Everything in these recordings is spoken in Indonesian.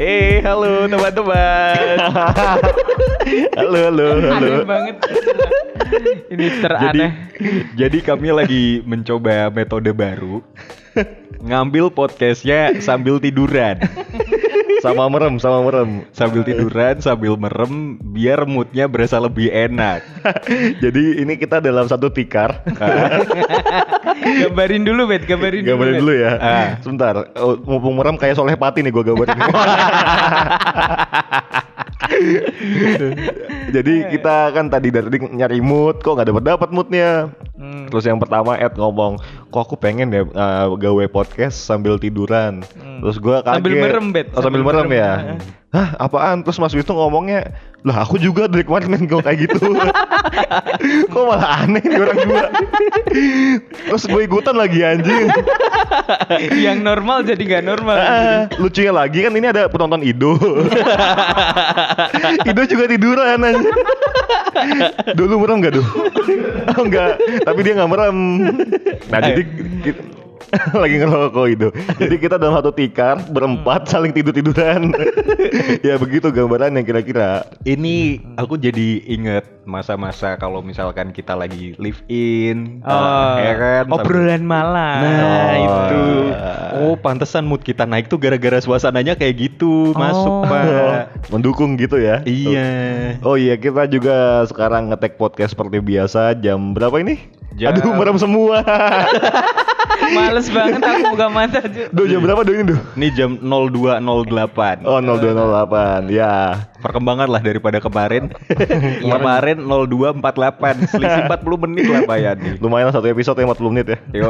Eh, halo teman-teman. halo, halo, halo. Aneh banget. Ini Jadi, teraneh. jadi kami lagi mencoba metode baru. Ngambil podcastnya sambil tiduran. Sama merem, sama merem. Sambil tiduran, sambil merem, biar moodnya berasa lebih enak. Jadi ini kita dalam satu tikar. gambarin dulu, Bet. Gambarin, Gambarin Bet. dulu ya. Ah. Sebentar. Oh, mumpung merem kayak soleh pati nih gua gambarin. Jadi kita kan tadi dari nyari mood, kok nggak dapat dapat moodnya. Hmm. Terus yang pertama Ed ngomong, kok aku pengen ya uh, gawe podcast sambil tiduran. Hmm. Terus gua kaget. Sambil merem, Bet. Oh, sambil, Sambil merem, merem. ya. Hah, apaan? Terus Mas Wisnu ngomongnya, lah aku juga dari kemarin main gue kayak gitu. kok malah aneh nih orang dua. Terus gue ikutan lagi anjing. Yang normal jadi nggak normal. Ah, lucunya lagi kan ini ada penonton Ido. Ido juga tiduran anjing. Dulu merem gak duh? Oh enggak, tapi dia nggak merem. Nah jadi kita, lagi ngerokok itu. Jadi kita dalam satu tikar berempat saling tidur tiduran. ya begitu gambarannya kira-kira. Ini aku jadi inget masa-masa kalau misalkan kita lagi live in, Oh, kan? sambil- obrolan malam. Nah Oh, itu iya. Oh pantesan mood kita naik tuh gara-gara suasananya kayak gitu Masuk Oh. pak Mendukung gitu ya. Iya Oh iya kita juga sekarang ngetek podcast seperti biasa jam berapa ini? Jam- Aduh merem semua. Males banget aku buka mata. Duh jam berapa dong ini duh? Ini jam 02.08 Oh 0208 ya. Perkembangan lah daripada kemarin Kemarin 02.48 Selisih 40 menit lah Bayani Lumayan lah satu episode yang 40 menit ya. Yo,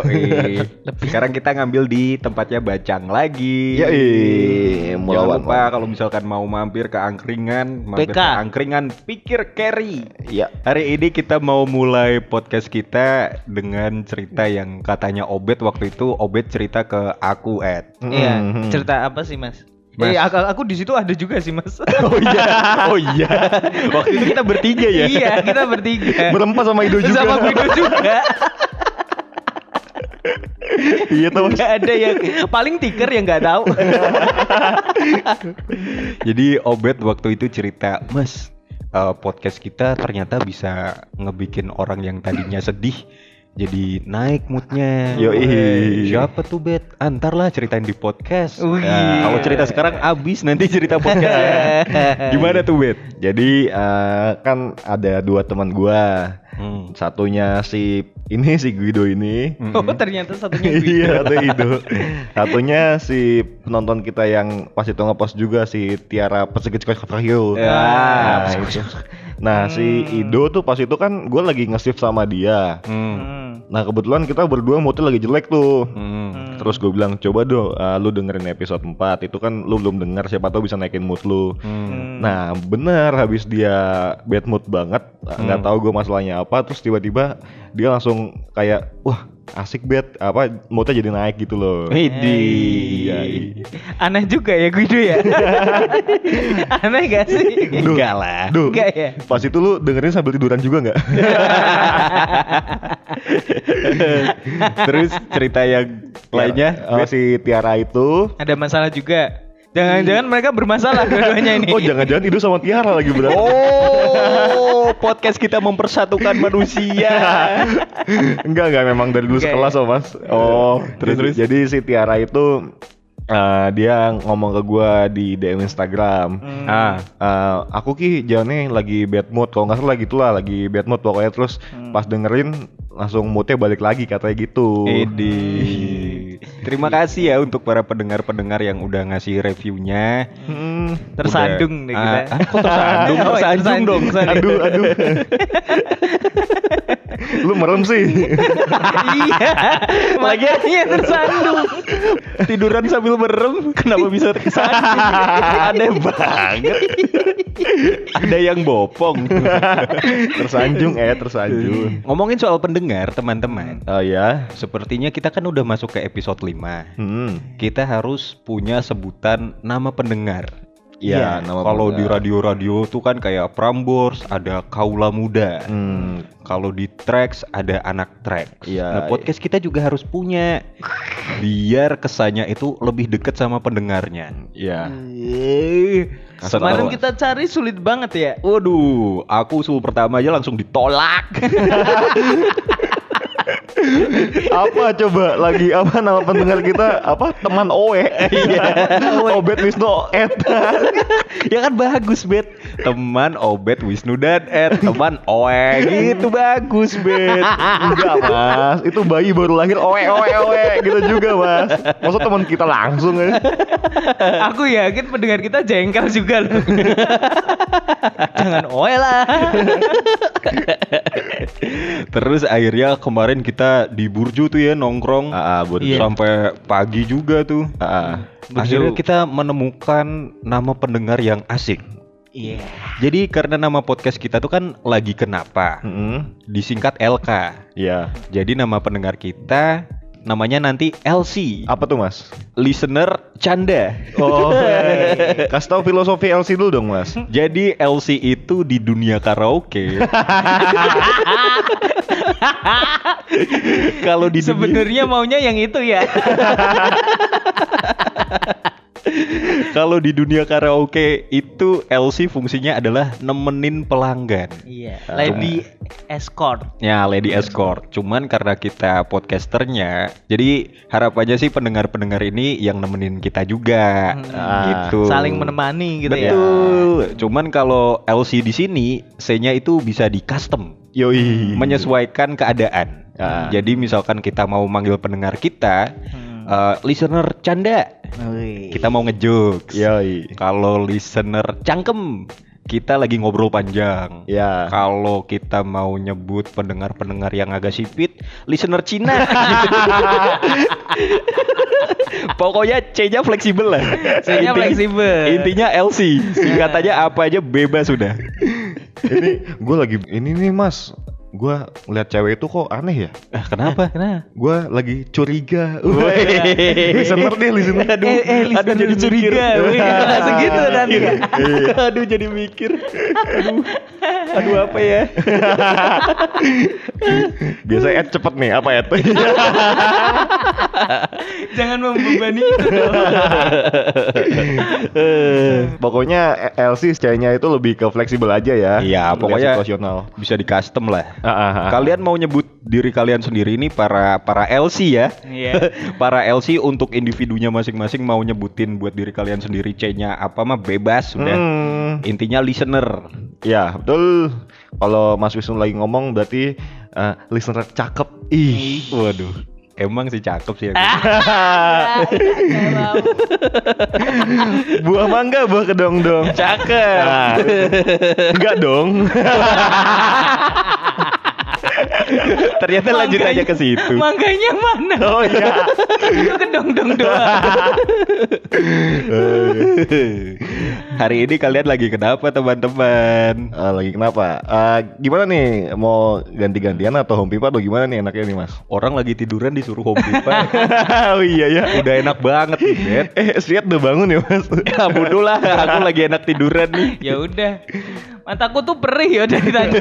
sekarang kita ngambil di tempatnya Bacang lagi. Ya Jangan lupa kalau misalkan mau mampir ke angkringan, mampir PK. ke angkringan, pikir carry. Ya. Hari ini kita mau mulai podcast kita dengan cerita yang katanya Obet waktu itu Obet cerita ke aku Ed. Iya, Mhm. cerita apa sih, Mas? Mas. Eh, aku, aku di situ ada juga sih, Mas. Oh iya, oh iya. Waktu itu kita bertiga ya. iya, kita bertiga. Berempat sama Ido juga. Sama Guido juga. iya tuh. Gak ada yang paling tiker yang nggak tahu. Jadi Obet waktu itu cerita, Mas, eh, podcast kita ternyata bisa ngebikin orang yang tadinya sedih jadi naik moodnya. Yoi. Eh, Siapa tuh Bet? Antarlah ceritain di podcast. Wih. Nah, kalau cerita sekarang abis nanti cerita podcast. Gimana tuh Bet? Jadi eh, kan ada dua teman gua. Hmm. Satunya si ini si Guido ini. Oh, ternyata satunya Guido. iya, satu itu. Satunya si penonton kita yang pas itu ngepost juga si Tiara Pesegit Cokro. Ya. Nah, Nah, si Ido tuh pas itu kan gue lagi nge-shift sama dia. Hmm. Hmm. Nah, kebetulan kita berdua moodnya lagi jelek tuh. Hmm. Terus gue bilang, coba dong uh, lu dengerin episode 4 Itu kan lu belum denger, siapa tahu bisa naikin mood lu Hmm. Nah bener habis dia bad mood banget nggak Hmm. tahu gue masalahnya apa Terus tiba-tiba dia langsung kayak Wah asik bad apa moodnya jadi naik gitu loh Widih. Iya, iya. Aneh juga ya Guido ya. Aneh gak sih? Duh, Enggak lah. Duh, Enggak ya? pas itu lu dengerin sambil tiduran juga nggak? Terus cerita yang lainnya? Oh, si Tiara itu Ada masalah juga. Jangan-jangan mereka bermasalah dua-duanya ini. Oh jangan-jangan itu sama Tiara lagi berarti Oh, podcast kita mempersatukan manusia. Enggak enggak memang dari dulu Enggak sekelas oh mas. Oh terus, jadi, terus? jadi si Tiara itu eh, dia ngomong ke gua di DM Instagram. Hmm. ah, Eh, aku ki jalannya lagi bad mood kalau nggak salah lagi itulah lagi bad mood pokoknya terus Hmm. pas dengerin langsung moodnya balik lagi katanya gitu. Edi. Terima kasih ya untuk para pendengar-pendengar yang udah ngasih reviewnya. Hmm. Tersandung nih Udah- kita. Ah, kok tersandung? Oh, tersandung tersandung, dong. tersandung. Aduh aduh. Lu merem sih. iya. Makanya tersandung. Tiduran sambil merem, kenapa bisa tersandung? Aneh banget. Ada yang bopong. tersanjung eh tersanjung. Ngomongin soal pendengar, teman-teman. Oh ya. Sepertinya kita kan udah masuk ke episode 5. Hmm. Kita harus punya sebutan nama pendengar. Iya, nama Kalau di radio-radio tuh kan kayak Prambors, ada Kaula Muda. Hmm, Kalau di tracks ada anak tracks. Iya, Nah, podcast kita juga harus punya biar kesannya itu lebih deket sama pendengarnya. iya. Kasar Kemarin tahu. kita cari sulit banget ya. Waduh, aku usul pertama aja langsung ditolak. apa coba? Lagi apa nama pendengar kita? Apa? Teman Owe iya. Obet Wisnu Ed. Ya kan bagus, Bet. Teman Obet Wisnu dan Ed, teman Oe gitu bagus, Bet. enggak mas. Itu bayi baru lahir. Owe Owe Owe gitu juga mas. Masa teman kita langsung ya? Aku yakin pendengar kita jengkel juga loh. Jangan oe lah. Terus akhirnya kemarin kita di Burju tuh ya nongkrong buat Iya. sampai pagi juga tuh. ah Akhirnya kita menemukan nama pendengar yang asik. Iya. Jadi karena nama podcast kita tuh kan lagi kenapa? Mm-mm. Disingkat LK. Iya Jadi nama pendengar kita namanya nanti LC. apa tuh mas Listener Canda. oh kasih tahu filosofi LC dulu dong mas Jadi LC itu di dunia karaoke. Kalau di dunia Sebenarnya maunya yang itu ya. kalau di dunia karaoke itu LC fungsinya adalah nemenin pelanggan. Iya. Lady escort. Ya, lady escort. Cuman karena kita podcasternya, jadi harapannya sih pendengar-pendengar ini yang nemenin kita juga. Hmm. Gitu. Saling menemani gitu ya. Betul. Cuman kalau LC di sini, C-nya itu bisa di custom. yoi menyesuaikan keadaan. Ah. Jadi misalkan kita mau manggil pendengar kita, Hmm. eh, listener canda, Kita mau ngejokes. yoi Kalau listener cangkem, kita lagi ngobrol panjang. ya Kalau kita mau nyebut pendengar-pendengar yang agak sipit, listener Cina. Pokoknya C-nya fleksibel lah. C-nya Intinya- fleksibel. Intinya LC, singkatannya apa aja bebas sudah. ini gue lagi ini nih mas gue ngeliat cewek itu kok aneh ya Ah, kenapa? Kenapa? gue lagi curiga listener deh listener Aduh, Eh, eh, listener aduh jadi curiga. Wih, langsung gitu nanti ya. aduh jadi mikir. Aduh, aduh apa ya? biasa Ed cepet nih apa Ed Jangan membebani itu dong. pokoknya LC C-nya itu lebih ke fleksibel aja ya Iya, pokoknya situasional bisa di custom lah. Ah, ah, ah. Kalian mau nyebut diri kalian sendiri ini para para LC ya? Iya. para LC untuk individunya masing-masing mau nyebutin buat diri kalian sendiri C-nya apa mah bebas sudah. Hmm, Intinya listener. ya betul kalau Mas Wisnu lagi ngomong berarti eh, listener cakep ih Waduh. Emang sih cakep sih aku. buah mangga buah kedong dong Cakep. Nah, enggak dong Ternyata lanjut aja ke situ. Mangganya mana? oh iya Itu kedong-dong doang. Hari ini kalian lagi kenapa teman-teman? Eh, lagi kenapa Eh, gimana nih mau ganti-gantian atau home pipa atau gimana nih enaknya nih mas Orang lagi tiduran disuruh home pipa. oh iya ya Udah enak banget nih, Bet. eh Siat udah bangun ya mas Ya bodoh lah, aku lagi enak tiduran nih. Ya udah. Mataku tuh perih ya dari tadi.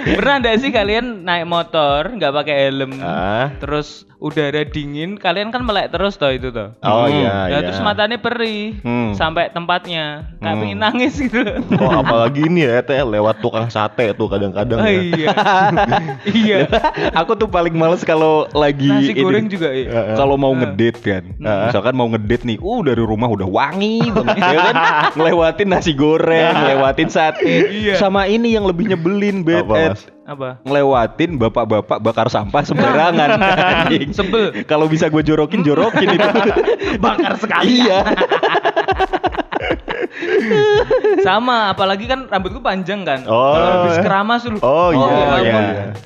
Pernah enggak sih kalian naik motor nggak pakai helm? ah Terus udara dingin, kalian kan melek terus toh itu toh. oh Hmm. iya Nah, iya terus matanya perih Hmm. sampai tempatnya. Nggak Hmm. pengen nangis gitu. Oh apalagi ini ya teh lewat tukang sate tuh kadang-kadang Oh, ya. iya. iya. aku tuh paling males kalau lagi Nasi ini. goreng juga ya. Heeh. Kalau mau ngedate kan, Heeh. misalkan mau ngedate nih, uh dari rumah udah wangi banget, ya kan? Ngelewatin nasi goreng, ngelewatin sate, Iya. sama ini yang lebih nyebelin, bet, Apa, ngelewatin bapak-bapak bakar sampah sembarangan. Sebel. Kalau bisa gue jorokin, jorokin itu. Bakar sekali. iya. Sama, apalagi kan rambutku panjang kan. Oh. Kalau habis keramas dulu. Oh, iya, aku, iya.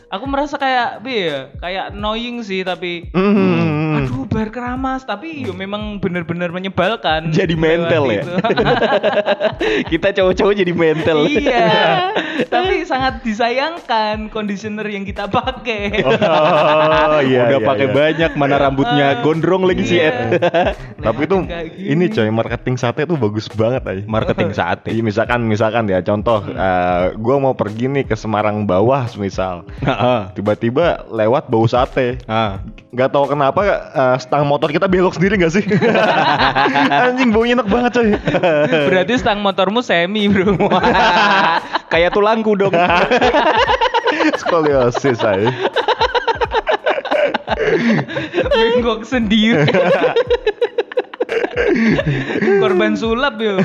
Aku merasa kayak, ya, kayak annoying sih tapi Hmm. aduh bar sekedar keramas tapi yo memang benar-benar menyebalkan Jadi mental ya? Kita cowok-cowok jadi mental. iya tapi sangat disayangkan conditioner yang kita pakai Oh iya. Udah iya, pakai iya. banyak mana rambutnya gondrong lagi sih iya. Ed. Tapi itu ini coy marketing sate tuh bagus banget aja. Marketing sate. Iya, misalkan misalkan ya contoh Hmm. eh, gua mau pergi nih ke Semarang bawah misal Heeh. tiba-tiba lewat bau sate nggak tahu kenapa eh, stang motor kita belok sendiri nggak sih? Anjing baunya enak banget coy. Berarti stang motormu semi bro. Kayak tulangku dong. skoliosis saya bengkok sendiri. Korban sulap yo.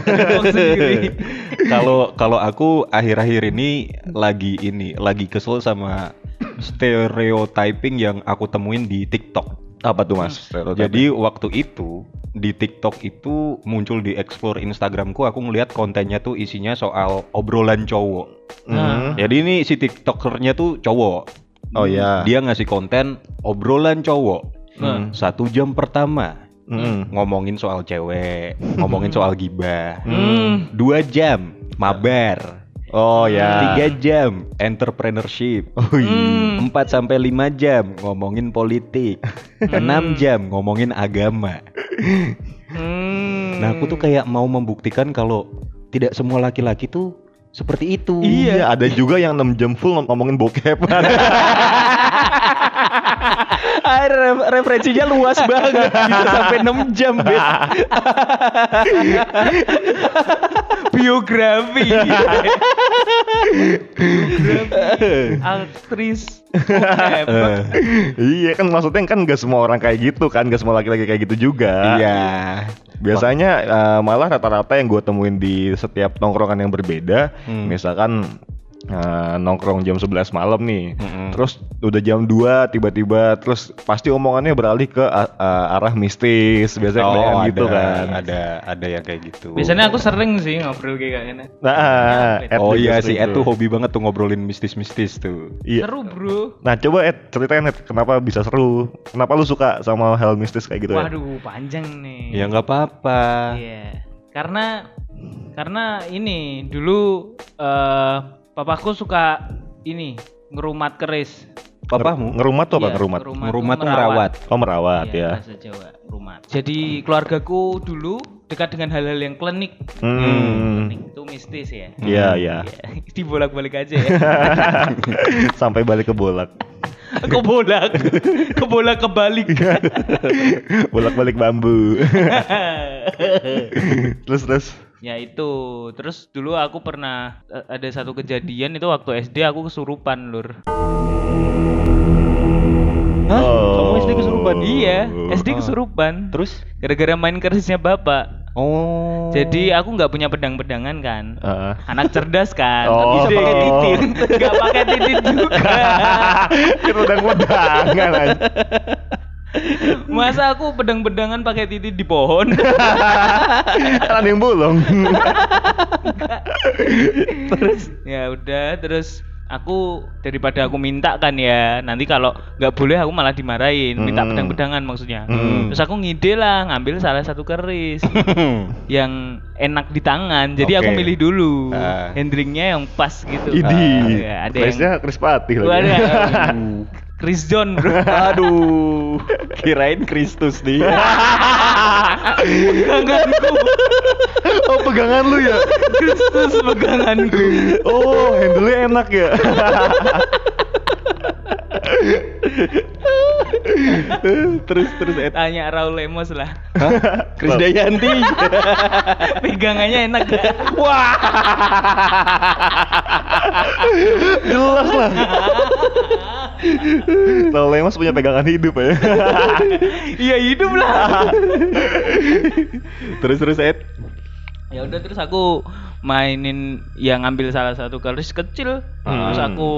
Kalau kalau aku akhir-akhir ini lagi ini lagi kesel sama stereotyping yang aku temuin di TikTok. Apa tuh mas Jadi waktu itu di TikTok itu muncul di explore Instagramku aku ngeliat kontennya tuh isinya soal obrolan cowok. Hmm. Jadi ini si TikTokernya tuh cowok. oh ya Dia ngasih konten obrolan cowok. Hmm. Satu jam pertama Hmm. ngomongin soal cewek, ngomongin soal gibah. hmm. Dua jam mabar. Oh ya Tiga jam entrepreneurship. Hmm. 4 sampai 5 jam ngomongin politik. 6 jam ngomongin agama. Hmm. Nah, aku tuh kayak mau membuktikan kalau tidak semua laki-laki tuh seperti itu. Iya, ada juga yang 6 jam full ngom- ngomongin bokep. Re- referensinya luas banget bisa sampai 6 jam, Bet. biografi aktris iya kan maksudnya kan gak semua orang kayak gitu kan, gak semua laki-laki kayak gitu juga. Iya. Biasanya eh, malah rata-rata yang gue temuin di setiap nongkrongan yang berbeda, Hmm. misalkan eh, nongkrong jam 11 malam nih. Mm-mm. Terus udah jam 2 tiba-tiba terus pasti omongannya beralih ke a- arah mistis, biasanya Oh, ada, gitu kan. ada ada yang kayak gitu. biasanya aku sering sih ngobrol kayak gini Nah, Ed Oh iya sih, Ed tuh. hobi banget tuh ngobrolin mistis-mistis tuh. Iya. seru bro Nah coba Ed ceritain Ed kenapa bisa seru? Kenapa lu suka sama hal mistis kayak gitu Ed? waduh panjang nih Ya nggak apa-apa. Iya, karena karena ini dulu eh papaku suka ini ngerumat keris. Papamu? Ngerumat tuh apa Iya, ngerumat? Ngerumat tuh merawat. Oh merawat Iya, ya. bahasa Jawa, rumat. Jadi keluargaku dulu dekat dengan hal-hal yang klinik. Hmm. Klinik itu mistis ya. Iya iya. Iya, Dibolak-balik aja ya. Sampai balik ke bolak. Kebolak. Kebolak kebalik. Bolak-balik bambu. terus terus. Ya itu. Terus dulu aku pernah eh, ada satu kejadian itu waktu SD aku kesurupan, Lur. Hah? Oh. Kamu SD kesurupan? Iya, SD Ah. kesurupan. Terus? Gara-gara main kerisnya bapak. Oh. Jadi aku nggak punya pedang-pedangan kan. Heeh. Anak cerdas kan. Oh. Bisa pakai titit. Nggak pakai titit juga. Kita udah pedangan aja. Masa aku pedang-pedangan pakai titit di pohon? Kan ada yang bolong. terus ya udah terus aku daripada aku minta kan ya nanti kalau nggak boleh aku malah dimarahin minta pedang-pedangan maksudnya Hmm. terus aku ngide lah ngambil salah satu keris yang enak di tangan jadi aku Oke. milih dulu Ah. handlingnya yang pas gitu Idi. Ah, ya, ada yang Kerisnya keris patih lagi. ada Chris John bro Aduh, kirain Kristus nih. peganganku Oh pegangan lu ya? Kristus peganganku Oh handle enak ya? terus terus Ed. tanya Raul Lemos lah Hah? Kris Dayanti. pegangannya enak gak? Wah. Jelas lah. Tahu Lemas punya pegangan hidup ya. iya hidup lah terus terus Ed. ya udah terus aku mainin yang ngambil salah satu keris kecil terus Hmm. aku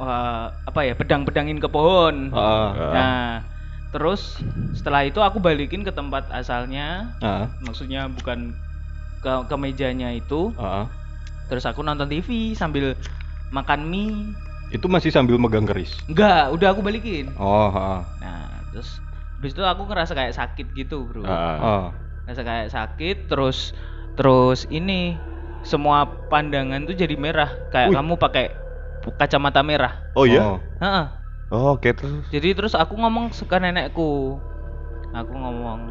eh, apa ya pedang-pedangin ke pohon Ah. nah terus setelah itu aku balikin ke tempat asalnya Ah. maksudnya bukan ke ke mejanya itu Ah. terus aku nonton TV sambil makan mie Itu masih sambil megang keris. enggak udah aku balikin Oh, ah. nah terus habis itu aku ngerasa kayak sakit gitu bro Ah. Oh. ngerasa kayak sakit terus terus ini semua pandangan tuh jadi merah kayak Wih. kamu pakai kacamata merah Oh iya? Oh. Heeh. Oh, oke terus. jadi terus aku ngomong ke nenekku aku ngomong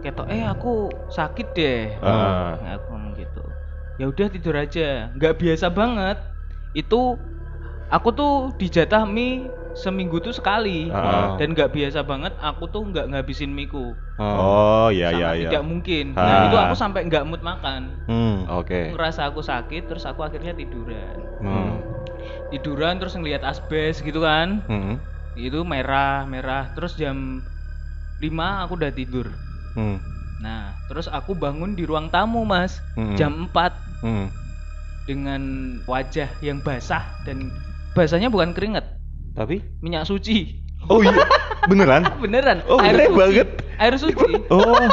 ketok eh aku sakit deh Ah. Nah, aku ngomong gitu ya udah tidur aja nggak biasa banget itu aku tuh dijatah mie seminggu tuh sekali Ah. dan nggak biasa banget aku tuh nggak ngabisin miku Oh, iya iya iya. tidak mungkin Ah. nah itu aku sampai nggak mood makan Hmm. Oke. aku ngerasa aku sakit terus aku akhirnya tiduran Hmm. Tiduran terus ngelihat asbes gitu kan Hmm. itu merah merah terus jam 5 aku udah tidur Hmm. nah terus aku bangun di ruang tamu mas Hmm. jam 4 Hmm. dengan wajah yang basah dan basahnya bukan keringet Tapi minyak suci Oh iya. Beneran? beneran Oh, aneh suci banget. air suci Oh.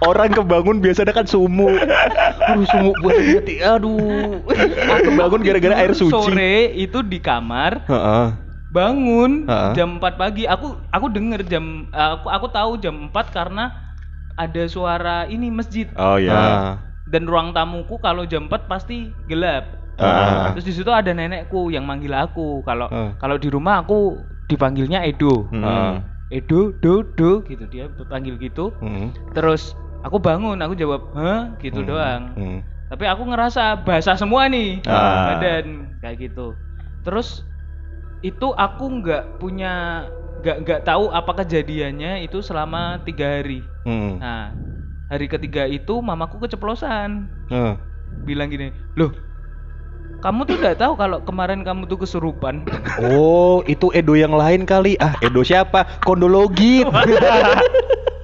orang kebangun biasanya kan sumu. Aduh, sumu buat hati. Aduh. Aku kebangun gara-gara air suci. sore itu di kamar Heeh. bangun Ha-ha. jam 4 pagi aku aku denger jam aku aku tahu jam 4 karena ada suara ini masjid Oh iya. Ah. dan ruang tamuku kalau jam 4 pasti gelap Ah. terus di situ ada nenekku yang manggil aku kalau Ah. kalau di rumah aku dipanggilnya Edo. Ah. Edo do do gitu dia panggil gitu Hmm. terus aku bangun aku jawab hah gitu Hmm. doang Hmm. tapi aku ngerasa basah semua nih Ah. badan kayak gitu terus itu aku nggak punya nggak nggak tahu apa kejadiannya itu selama tiga hari Hmm. nah hari ketiga itu mamaku keceplosan Ah. bilang gini loh kamu tuh nggak tahu kalau kemarin kamu tuh kesurupan Oh, itu Edo yang lain kali. Ah, Edo siapa? Kondologit.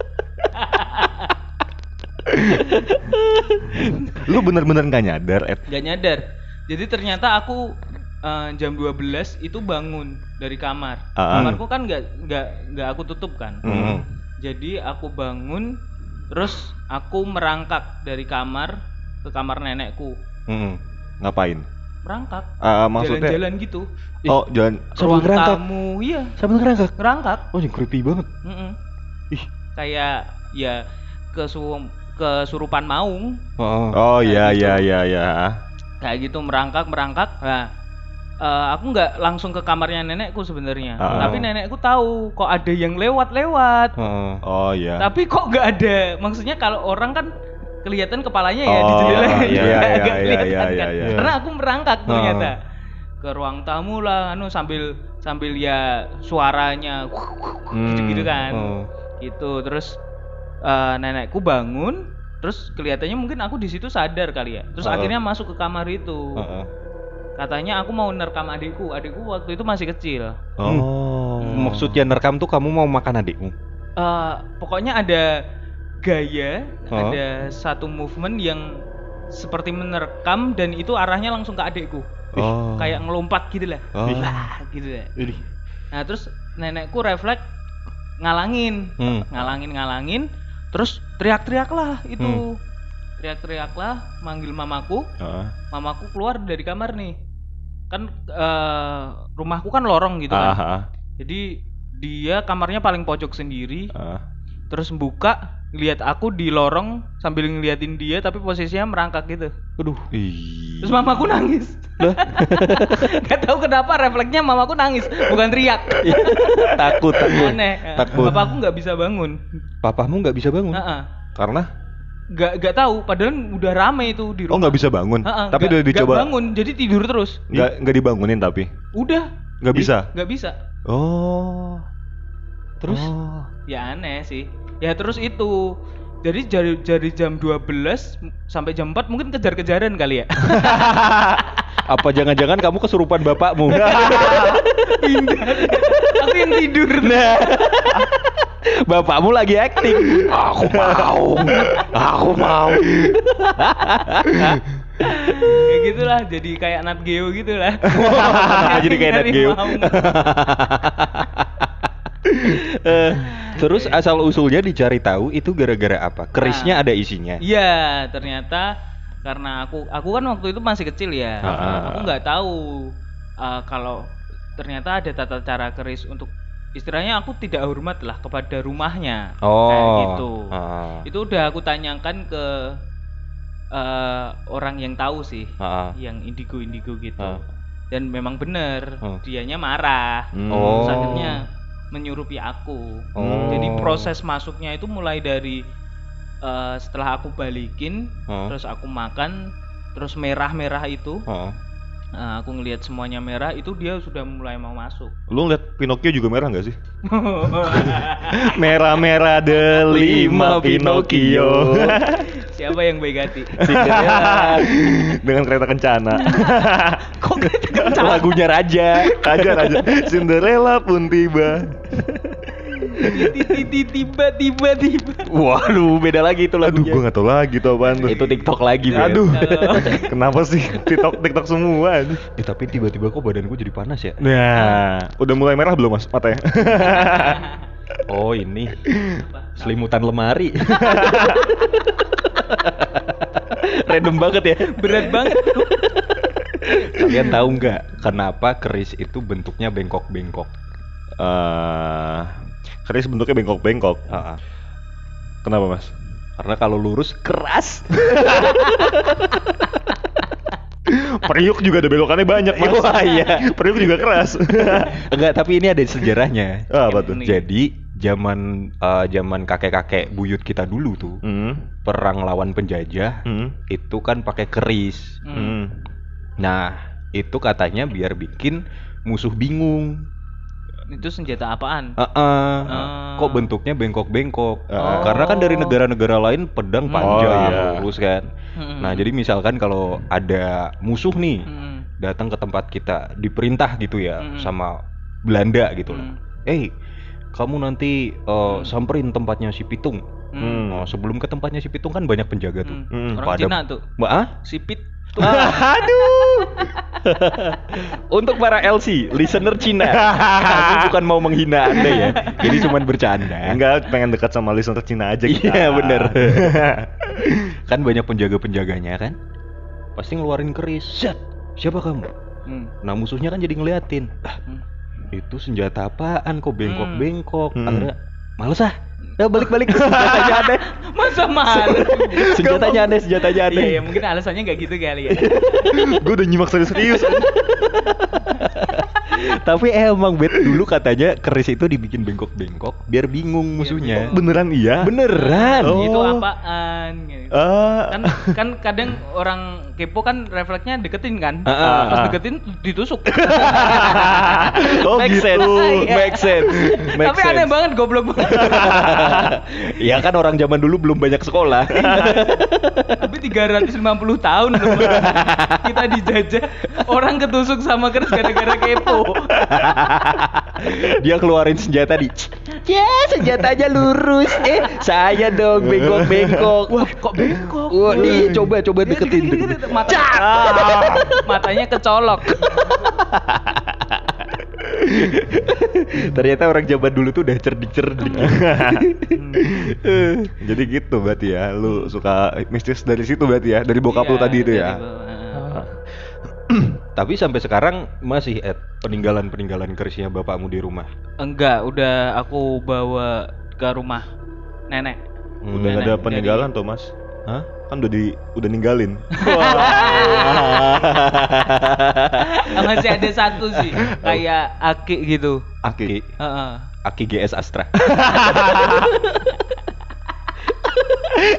Lu bener-bener gak nyadar, Ed. nggak nyadar jadi ternyata aku eh, jam 12 itu bangun dari kamar Ah. kamarku kan nggak nggak nggak aku tutup kan Hmm. Jadi aku bangun, terus aku merangkak dari kamar ke kamar nenekku. Hmm. Ngapain? Merangkak, Ah, maksudnya jalan-jalan gitu. Oh, jalan Ke Sambil ruang ngerangkak? tamu, iya, Sambil ngerangkak. ngerangkak. Oh, yang creepy banget. Mm-mm. Ih. Kayak ya kesu kesurupan maung, Oh. Oh iya iya gitu. iya iya. kayak gitu merangkak merangkak. Nah, eh, aku nggak langsung ke kamarnya nenekku sebenarnya, Ah. tapi nenekku tahu kok ada yang lewat-lewat. Heeh. Oh iya. Tapi kok nggak ada? Maksudnya kalau orang kan kelihatan kepalanya ya di Oh, jendela iya, Nggak- iya, nggak iya, kelihatan iya, kan. iya, iya. Karena aku merangkak Oh. ternyata ke ruang tamu lah, anu sambil sambil ya suaranya gitu-gitu kan. Oh. Gitu. Terus eh, nenekku bangun, terus kelihatannya mungkin aku di situ sadar kali ya. Terus Oh. akhirnya masuk ke kamar itu. Heeh. Katanya aku mau nerekam adikku. Adikku waktu itu masih kecil. Oh. Hmm. Maksudnya nerekam tuh kamu mau makan adikmu? Eh, pokoknya ada gaya, Oh. ada satu movement yang seperti menerkam dan itu arahnya langsung ke adikku. Oh. Kayak ngelompat gitu lah. Oh. Wah, gitu lah. Idih. Nah, terus nenekku refleks ngalangin. Hmm. Ngalangin ngalangin terus teriak-teriak lah itu. Teriak-teriak lah manggil mamaku. Heeh. Mamaku keluar dari kamar nih. Kan eh, rumahku kan lorong gitu kan. Ah, ah, Jadi dia kamarnya paling pojok sendiri. ah. terus buka lihat aku di lorong sambil ngeliatin dia tapi posisinya merangkak gitu Aduh. Terus mamaku nangis Gak tahu kenapa refleksnya mamaku nangis bukan teriak takut, takut. aneh Takut. bapakku nggak bisa bangun Papamu nggak bisa bangun. Heeh. Karena nggak nggak tahu padahal udah rame itu di oh rumah nggak bisa bangun. Heeh, tapi nggak- udah dicoba. bangun jadi tidur terus Nggak nggak dibangunin tapi. udah Nggak bisa. nggak bisa Oh. Terus? Oh. ya aneh sih ya terus itu jadi dari dari jam 12 sampai jam 4 mungkin kejar-kejaran kali ya Apa jangan-jangan kamu kesurupan bapakmu? aku yang tidur Nah. Bapakmu lagi acting. Aku mau. Aku mau. ya gitulah jadi kayak Nat Geo gitulah Jadi kayak Nat Geo. Eh, Terus asal usulnya dicari tahu itu gara-gara apa? Kerisnya ada isinya. iya ternyata karena aku aku kan waktu itu masih kecil ya Ah. aku nggak tahu uh, kalau ternyata ada tata cara keris untuk istilahnya aku tidak hormat lah kepada rumahnya Oh. kayak gitu Ah. itu udah aku tanyakan ke eh, orang yang tahu sih Ah. yang indigo indigo gitu Ah. dan memang bener Ah. dianya marah Hmm. Oh. Akhirnya menyurupi aku Oh. jadi proses masuknya itu mulai dari eh, setelah aku balikin Ah. terus aku makan terus merah merah itu Ah. Eh, aku ngelihat semuanya merah itu dia sudah mulai mau masuk Lu ngeliat Pinocchio juga merah nggak sih? Merah-merah delima Pinocchio. siapa yang baik hati Cinderella. Dengan kereta kencana. kok Lagunya Raja. Raja Raja. Cinderella pun tiba. Tiba tiba tiba Waduh, beda lagi itu Aduh, lagunya. gua nggak tahu lagi tuh apaan tuh. Itu TikTok lagi, Ben. Aduh. Kenapa sih TikTok TikTok semua? aduh. Eh, tapi tiba-tiba kok badan gue jadi panas ya? Nah, udah mulai merah belum Mas matanya? Oh, ini selimutan lemari. Random banget ya. berat banget Kalian tahu nggak kenapa keris itu bentuknya bengkok-bengkok? Eh, keris bentuknya bengkok-bengkok. Ah, ah. Kenapa, Mas? Karena kalau lurus keras. Periuk juga ada belokannya banyak, Mas. Wah, iya. Periuk juga keras. Enggak, tapi ini ada sejarahnya. Ah, apa tuh? Jadi zaman eh, zaman kakek-kakek buyut kita dulu tuh Hmm. perang lawan penjajah Hmm. itu kan pakai keris. Hmm. Nah, itu katanya biar bikin musuh bingung. Itu senjata apaan Heeh. Ah. Kok bentuknya bengkok-bengkok? Oh. Karena kan dari negara-negara lain pedang Hmm. panjang, Oh, iya. lurus kan. Hmm. Nah, jadi misalkan kalau ada musuh nih Hmm. datang ke tempat kita, diperintah gitu ya Hmm. sama Belanda gitu lah. Hmm. Eh, kamu nanti uh, samperin tempatnya si Pitung. Hmm. Oh, sebelum ke tempatnya si Pitung kan banyak penjaga tuh. Hmm. Hmm. orang Pada- Cina tuh Mbak ah? Aduh. Untuk para LC, listener Cina, kami bukan mau menghina Anda ya. Jadi cuman bercanda. Enggak, pengen dekat sama listener Cina aja kita. Iya, bener. kan banyak penjaga-penjaganya kan? Pasti ngeluarin keris. Set. Siapa kamu? Hmm. Nah, musuhnya kan jadi ngeliatin. Ah, Hmm. itu senjata apaan kok bengkok-bengkok? Hmm. Akhirnya males ah. Ya balik-balik senjatanya aneh. masa mahal Senjatanya aneh, senjatanya aneh. iya ya mungkin alasannya nggak gitu kali ya Gue udah nyimak serius-serius. Tapi emang bet dulu katanya keris itu dibikin bengkok-bengkok biar bingung musuhnya. Beneran iya? Beneran. Oh. itu apaan gitu. Ah. kan kan kadang orang kepo kan refleksnya deketin kan Ah, ah, pas ah. deketin ditusuk oh make gitu. sense, Iya. make sense, make tapi aneh sense. banget goblok banget ya kan orang zaman dulu belum banyak sekolah. tapi 350 tahun loh kita dijajah orang ketusuk sama keris gara-gara kepo Dia keluarin senjata di. Ya senjatanya lurus. Eh saya dong bengkok-bengkok. Wah kok bengkok Wah, nih coba coba Iya, deketin. Mata, Ah, matanya kecolok Ternyata orang zaman dulu tuh udah cerdik-cerdik. Jadi gitu berarti ya, lu suka mistis dari situ berarti ya, dari bokap lu Iya, tadi itu ya. Tapi sampai sekarang masih Ed, peninggalan-peninggalan kerisnya bapakmu di rumah. enggak udah aku bawa ke rumah nenek Hmm. Udah gak ada Nenek, peninggalan tuh mas, Hah? kan udah di udah ninggalin. masih ada satu sih kayak aki gitu Aki, Heeh. Aki GS Astra.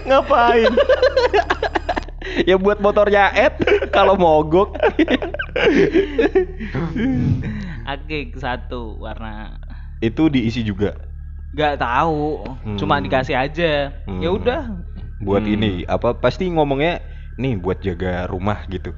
Ngapain? ya buat motornya Ed kalau mogok. aki satu warna Itu diisi juga nggak tahu cuma Hmm. dikasih aja Hmm. ya udah buat Hmm. ini apa pasti ngomongnya nih buat jaga rumah gitu.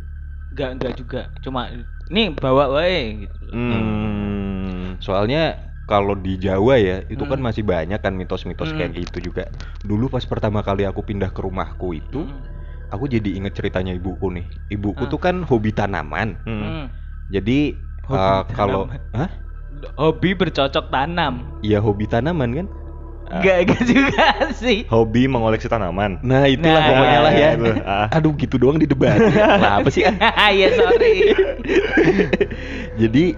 nggak nggak juga cuma nih bawa wae gitu Hmm. Soalnya kalau di Jawa ya itu kan Hmm. masih banyak kan mitos-mitos Hmm. kayak gitu juga. Dulu pas pertama kali aku pindah ke rumahku itu, Hmm. aku jadi inget ceritanya ibuku nih. Ibuku Ah. tuh kan hobi tanaman. Hmm. Hmm. Jadi Hobi uh, kalau hobi bercocok tanam Iya hobi tanaman kan? Ah. Enggak enggak juga sih Hobi mengoleksi tanaman. Nah itulah Nah, pokoknya lah ya. itu, ah. Aduh gitu doang di debat. lah apa sih? Iya sorry Jadi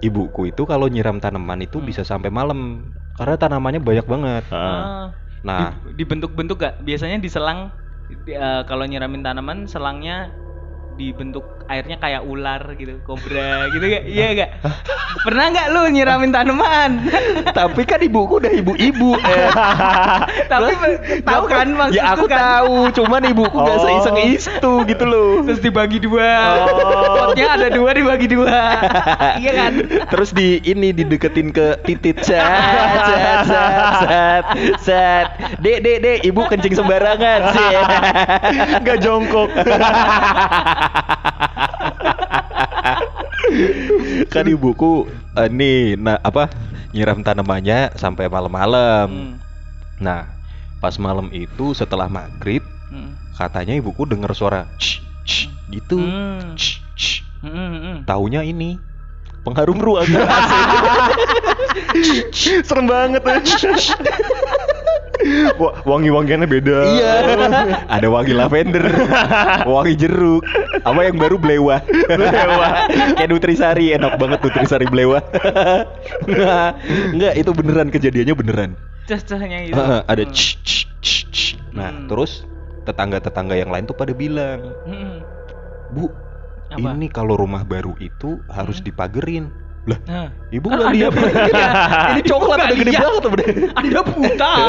ibuku itu kalau nyiram tanaman itu bisa sampai malam karena tanamannya banyak banget. Ah. Ah. Nah, Di- dibentuk-bentuk gak? Biasanya di selang di- eh, kalau nyiramin tanaman selangnya dibentuk airnya kayak ular gitu, kobra gitu gak? Iya gak? Pernah nggak lu nyiramin tanaman? tapi kan ibuku udah ibu-ibu. eh. Tapi tahu kan maksudku ya aku kan? tahu, cuman ibuku Oh. seiseng itu gitu loh. Terus dibagi dua. Oh. Potnya ada dua dibagi dua. iya kan? Terus di ini dideketin ke titit set set set set set. Dek dek dek, ibu kencing sembarangan sih. Nggak jongkok. kan ibuku eh, nih nah apa nyiram tanamannya sampai malam-malam. Hmm. Nah, pas malam itu setelah maghrib Hmm. katanya ibuku dengar suara "Shh, shh," gitu. Hmm. "Shh, shh." Hmm, hmm, hmm. Taunya ini pengharum ruangan. Serem banget ya. Wah, wangi-wangiannya beda. Iya. Ada wangi lavender, wangi jeruk, sama yang baru blewa. Blewa. Kayak nutrisari, enak banget nutrisari blewa. Nggak, Nggak, itu beneran kejadiannya beneran. Cah-cahnya gitu. Heeh, ada Hmm. ch, ch, ch, ch. Nah, Hmm. terus tetangga-tetangga yang lain tuh pada bilang, Hmm. "Bu, Apa? ini kalau rumah baru itu harus Hmm. dipagerin." Lah, Nah, ibu nggak lihat? Iya. ini coklat nggak gede banget udah. Anda buta.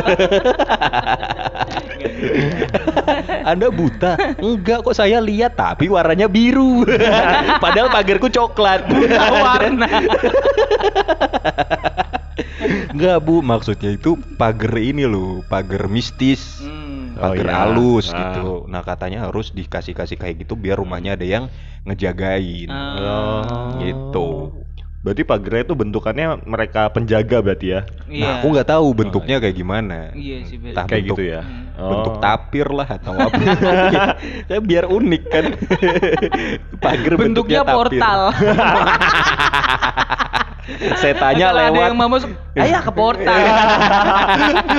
Anda buta? Enggak kok saya lihat tapi warnanya biru. Padahal pagarku coklat. Buta warna. Enggak bu, maksudnya itu pagar ini loh, pagar mistis, Hmm. Oh, pagar iya. halus Ah. gitu. Nah katanya harus dikasih-kasih kayak gitu biar rumahnya ada yang ngejagain. Ah. Gitu. Berarti pagarnya itu bentukannya mereka penjaga berarti ya? Iya. Nah aku nggak tahu bentuknya kayak gimana. Iya sih. Entah Kayak bentuk- gitu ya? Hmm. bentuk Oh. tapir lah atau apa ya biar unik kan pagar Bentuknya bentuknya, tapir. portal. setannya Kalau ada lewat yang mau masuk, ayo ke portal.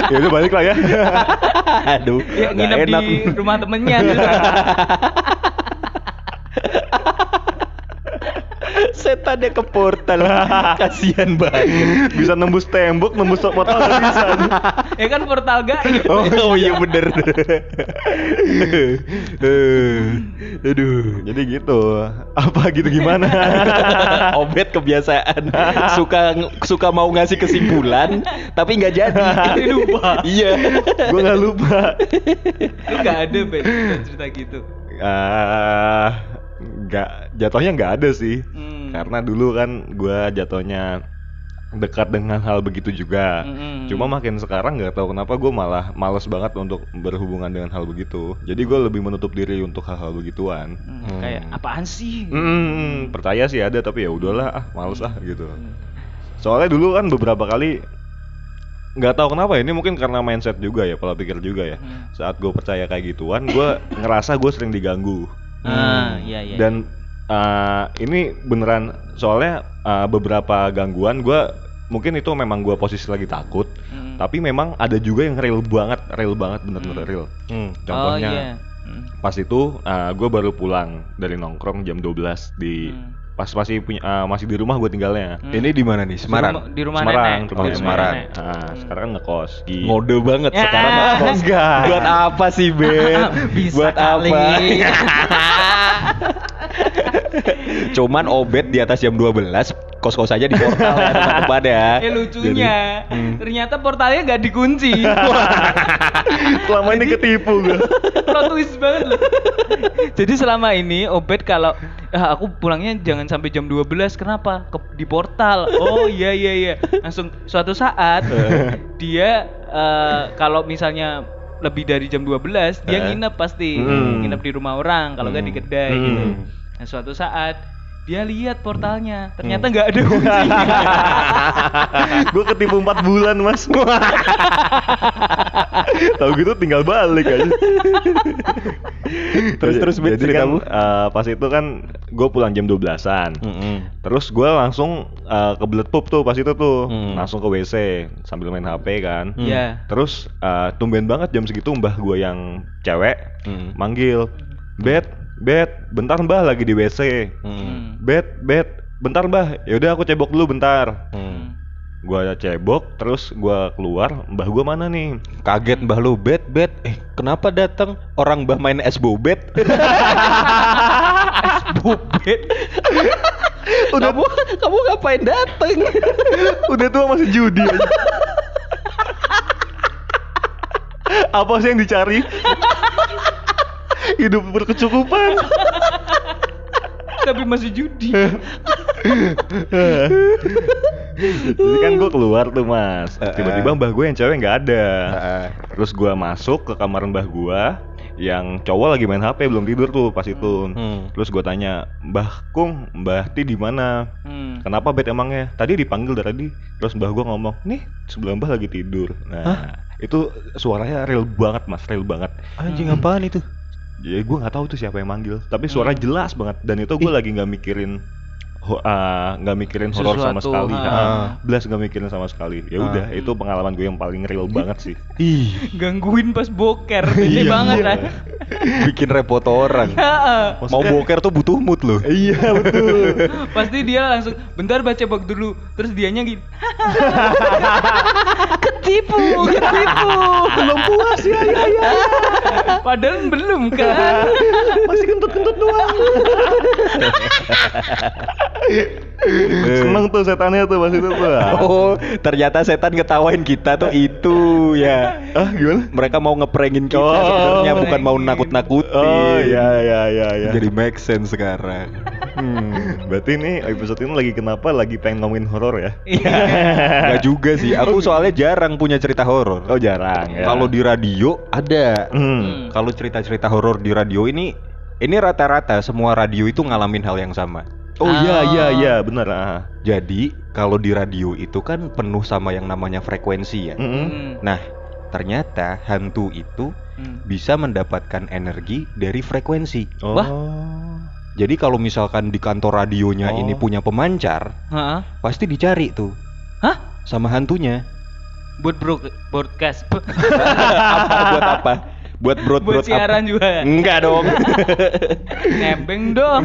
ya udah balik lah ya. aduh ya, nginep enak di rumah temennya. Gitu. setannya ke portal kasihan banget Bisa nembus tembok, nembus portal nggak bisa. ya kan portal gaib. oh, oh iya bener Eh, aduh Jadi gitu. Apa gitu gimana? Obet kebiasaan suka suka mau ngasih kesimpulan tapi nggak jadi lupa. iya Gue nggak lupa. Lu nggak ada Ben cerita gitu. Ah, nggak jatuhnya nggak ada sih. Hmm. Karena dulu kan gua jatuhnya dekat dengan hal begitu juga. Mm-mm. Cuma makin sekarang nggak tahu kenapa gue malah males banget untuk berhubungan dengan hal begitu. Jadi gue lebih menutup diri untuk hal-hal begituan. Hmm, Hmm. Kayak apaan sih? Hmm, percaya sih ada tapi ya udahlah ah males ah gitu. Soalnya dulu kan beberapa kali nggak tahu kenapa ini mungkin karena mindset juga ya pola pikir juga ya. Hmm. Saat gue percaya kayak gituan, gue ngerasa gue sering diganggu. Ah, iya iya. Dan uh, ini beneran soalnya uh, beberapa gangguan gue mungkin itu memang gue posisi lagi takut. Hmm. Tapi memang ada juga yang real banget, real banget bener-bener Hmm. real. Hmm. Contohnya Oh, iya. Hmm. pas itu gue baru pulang dari nongkrong jam 12 di Hmm. Pas masih punya uh, masih di rumah gue tinggalnya. Hmm. ini di mana nih Di Semarang rumah- Di rumah Semarang, nenek. rumah Oh, Di Semarang. nenek. Nah, Hmm. sekarang ngekos di ngode banget Ya. sekarang ngekos. Enggak. buat apa sih Ben Bisa buat kali. apa cuman obet di atas jam 12 kos-kos aja di portal ya ya Eh lucunya, Hmm. ternyata portalnya nggak dikunci. selama ini ketipu gue. Plot twist banget loh. Jadi selama ini Obed kalau ah, aku pulangnya jangan sampai jam 12 kenapa? Ke, di portal. Oh iya iya iya. Langsung suatu saat dia eh, kalau misalnya lebih dari jam 12 dia Eh. nginep pasti Hmm. nginep di rumah orang kalau nggak di Hmm. kedai Hmm. gitu. Nah suatu saat dia lihat portalnya ternyata nggak ada kuncinya. gue ketipu 4 bulan mas. Tahu gitu tinggal balik aja. Terus- terus, Bet, Jadi kan eh, pas itu kan gue pulang jam 12-an. Mm-mm. Terus gue langsung uh, kebelet pup tuh pas itu tuh, Hmm. langsung ke WC sambil main HP kan. Hmm. Iya. Terus uh, tumben banget jam segitu mbah gue yang cewek Hmm. manggil, bet, bet, bentar mbah lagi di WC. Mm. Hmm. Bet, bet, bentar mbah ya udah aku cebok dulu bentar Hmm. gua cebok terus gua keluar mbah gua mana nih Kaget mbah lu bet bet. Eh kenapa datang orang mbah main es bobet? Bubet. Udah kamu, kamu ngapain dateng? udah tua masih judi aja. apa sih yang dicari hidup berkecukupan Tapi masih judi. jadi kan gua keluar tuh mas tiba-tiba mbah gue yang cewek nggak ada Heeh. terus gua masuk ke kamar mbah gua yang cowok lagi main HP belum tidur tuh pas itu Hmm. terus gua tanya mbah kung mbah ti di mana Hmm. Kenapa bet emangnya? Tadi dipanggil dari tadi. Terus mbah gua ngomong, nih sebelah mbah lagi tidur. Nah, itu suaranya real banget mas, real banget. Anjing apaan itu? Jadi gua nggak tahu tuh siapa yang manggil. Tapi suara Hmm. jelas banget. Dan itu gua lagi nggak mikirin, ho- ah, nggak mikirin horor sama sekali. ah. Ah, Belas nggak mikirin sama sekali. Ya udah, Hmm. itu pengalaman gue yang paling real banget sih. Ih, Gangguin pas boker. Gede Iya. banget kan. bikin repot orang. Heeh. Mau boker tuh butuh mood loh. iya betul. Pasti dia langsung bentar baca bak dulu. Terus dianya gini. ketipu, ketipu. Belum puas ya, ya, ya. Padahal belum kan. Masih kentut-kentut doang. Seneng tuh setannya tuh pas itu tuh. Oh, ternyata setan ngetawain kita tuh itu ya. Ah gimana? Mereka mau ngeprengin kita Oh, sebenarnya bukan mau nakut-nakutin. Oh iya iya iya iya. Jadi make sense sekarang. Hmm, berarti ini episode ini lagi kenapa lagi pengen ngomongin horor ya? Enggak juga sih. Aku soalnya jarang punya cerita horor. Oh jarang ya. Kalau di radio ada. Hmm. Kalau cerita-cerita horor di radio ini ini rata-rata semua radio itu ngalamin hal yang sama. Oh iya Ah. iya iya benar ah. Jadi kalau di radio itu kan penuh sama yang namanya frekuensi ya. Mm-mm. Hmm. Nah, ternyata hantu itu Hmm. bisa mendapatkan energi dari frekuensi. Oh. Wah. Jadi kalau misalkan di kantor radionya Oh. ini punya pemancar, Heeh. pasti dicari tuh Hah? sama hantunya. Buat bro broadcast. apa buat apa? Buat broad Buat siaran juga. Enggak dong. Nebeng dong.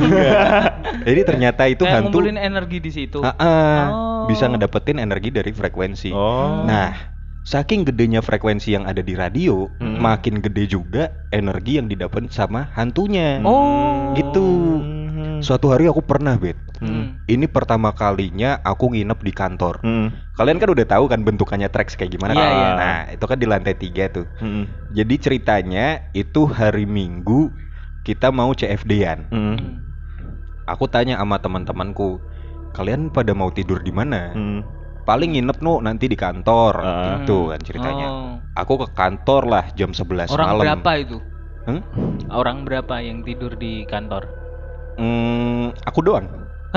Jadi ternyata itu Kayak hantu ngumpulin energi di situ. Ha-ha, Oh. bisa ngedapetin energi dari frekuensi. Oh. Nah, saking gedenya frekuensi yang ada di radio, Hmm. makin gede juga energi yang didapat sama hantunya. Oh. Gitu. Hmm. Suatu hari aku pernah, Bet. Hmm. Ini pertama kalinya aku nginep di kantor. Hmm. Kalian kan udah tahu kan bentukannya tracks kayak gimana Iya, kan? iya. Nah, itu kan di lantai tiga tuh. Hmm. Jadi ceritanya itu hari Minggu kita mau CFD-an. Hmm. Aku tanya sama teman-temanku, kalian pada mau tidur di mana? Hmm. Paling nginep nu nanti di kantor, Ah. gitu kan ceritanya. Oh. Aku ke kantor lah jam 11 Orang malam. berapa itu? Hmm? Orang berapa yang tidur di kantor? Hmm, aku doang.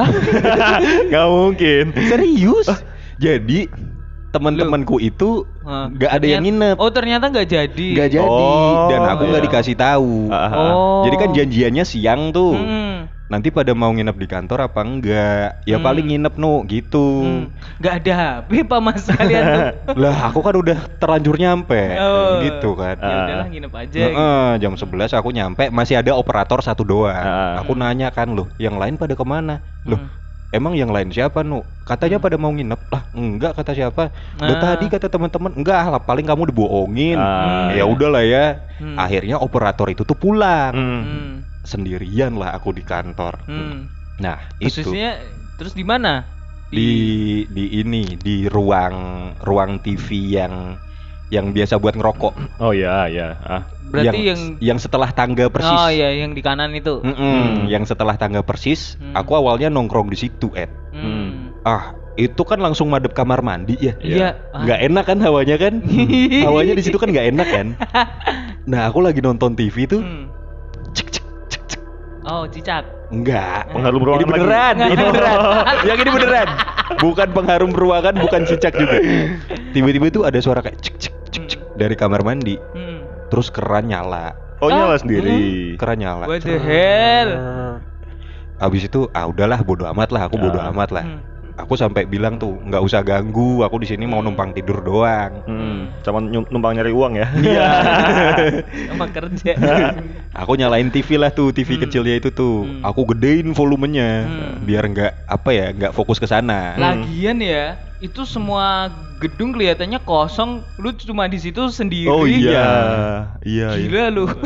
Gak mungkin. Serius? Jadi teman-temanku itu Hah. nggak ada yang nginep. Oh ternyata nggak jadi. Nggak jadi Oh, dan aku nggak iya. dikasih tahu. Ah, ah, ah. Oh. Jadi kan janjiannya siang tuh. Hmm. Nanti pada mau nginep di kantor apa enggak? Ya Hmm. paling nginep nu gitu. Hmm. Nggak ada HP pak mas kalian tuh. Lah aku kan udah terlanjur nyampe. Oh. Gitu kan. Ya Ah. udahlah nginep aja. Heeh, jam 11 aku nyampe masih ada operator satu doang. Ah. Aku nanya kan loh, yang lain pada ke mana? Loh, Hmm. emang yang lain siapa nu? Katanya pada mau nginep. Lah, enggak kata siapa? Lah Ah. tadi kata teman-teman, enggak lah paling kamu dibohongin. Ah, ya udahlah ya. Hmm. Akhirnya operator itu tuh pulang. Hmm. Sendirian lah aku di kantor. Hmm. Nah, itu terus di mana? di di ini di ruang ruang TV yang yang biasa buat ngerokok. Oh iya iya. Ah. Berarti yang, yang setelah tangga persis. Oh iya yang di kanan itu. Mm-mm, Hmm. yang setelah tangga persis, Hmm. aku awalnya nongkrong di situ, Ed. Hmm. Ah, itu kan langsung madep kamar mandi ya. Iya. Ah. Nggak enak kan hawanya kan? hawanya di situ kan nggak enak kan? Nah, aku lagi nonton TV tuh, Hmm. Oh cicak. Enggak. Pengharum ruangan Ini beneran, lagi. ini beneran. yang ini beneran. Bukan pengharum ruangan, bukan cicak juga. Tiba-tiba itu ada suara kayak cek cek cek cek dari kamar mandi. Hmm. Terus keran nyala. Oh nyala Ah, sendiri. Keran nyala. What the hell? Abis itu ah udahlah bodo amat lah, aku bodo Ah. amat lah. Hmm. Aku sampai bilang tuh nggak usah ganggu, aku di sini mau numpang tidur doang. Hmm, cuman numpang nyari uang ya. Iya. Emang kerja. aku nyalain TV lah tuh, TV Hmm. kecilnya itu tuh. Hmm. Aku gedein volumenya Hmm. biar nggak apa ya, nggak fokus ke sana. Lagian ya, itu semua gedung kelihatannya kosong, lu cuma di situ sendiri. Oh iya. Iya, iya. Gila lu.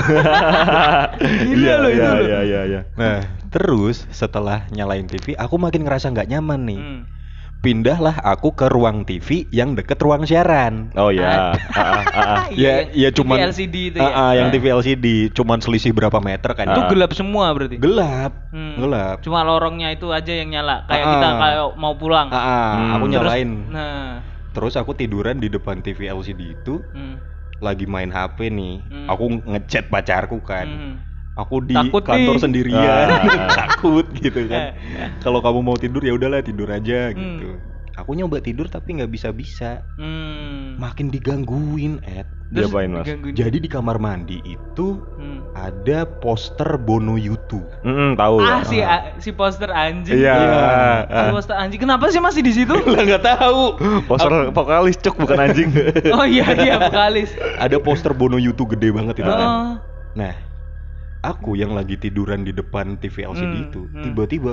Gila Iya, lu itu iya, lu. Iya, iya, iya. Nah, terus setelah nyalain TV, aku makin ngerasa nggak nyaman nih. Hmm. Pindahlah aku ke ruang TV yang deket ruang siaran. Oh iya. Ah, ah, ah, ah. Ya, ya TV cuman LCD itu ya. Ah, yang. TV LCD, cuman selisih berapa meter kan? Itu gelap semua berarti. Gelap, Hmm. gelap. Cuma lorongnya itu aja yang nyala. Kayak kita kayak mau pulang. Hmm. aku Terus- nyalain. Nah. Terus aku tiduran di depan TV LCD itu, Hmm. lagi main HP nih. Hmm. Aku ngechat pacarku kan. Hmm. Aku di Takut kantor nih. sendirian, Ah. takut gitu kan. Eh. Kalau kamu mau tidur ya udahlah tidur aja Hmm. gitu. Aku nyoba tidur tapi nggak bisa-bisa. Hmm. Makin digangguin, Ed. Terus Diapain, Mas? digangguin. Jadi di kamar mandi itu Hmm. ada poster Bono Yutu. Mm, tahu. Ah si a- si poster anjing. Iya. Si Ah. poster anjing. Kenapa sih masih di situ? Nggak tahu. Poster vokalis cuk bukan anjing. oh iya iya vokalis. Ada poster Bono Yutu gede banget itu kan. Oh. Nah, aku yang lagi tiduran di depan TV LCD Hmm, itu, hmm. tiba-tiba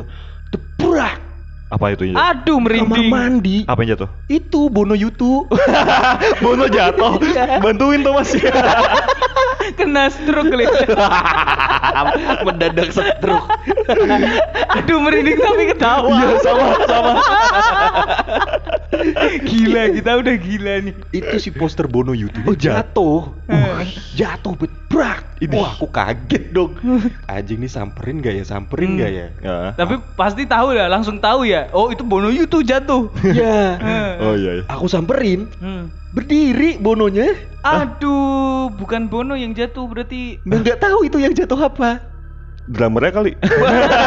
tebrak Apa itu ya? Aduh kamar merinding. mandi. Apa yang jatuh? Itu Bono Yutu. Bono jatuh. Bantuin tuh Mas. Kena stroke kali. Mendadak setruk. Aduh merinding tapi ketawa. Iya, sama, sama. gila kita udah gila nih. itu si poster Bono Yutu Oh, jatuh. Eh. Jatuh bet brak. Ini. Wah, aku kaget dong. Anjing nih samperin gak ya? Samperin Hmm. gak ya? Ya. Tapi pasti tahu ya, langsung tahu ya. Oh itu Bono Yutu jatuh. Ya. Oh iya. iya. Aku samperin, Hmm. berdiri Bononya. Aduh, bukan Bono yang jatuh berarti. Nggak nggak tahu itu yang jatuh apa. Drummernya kali.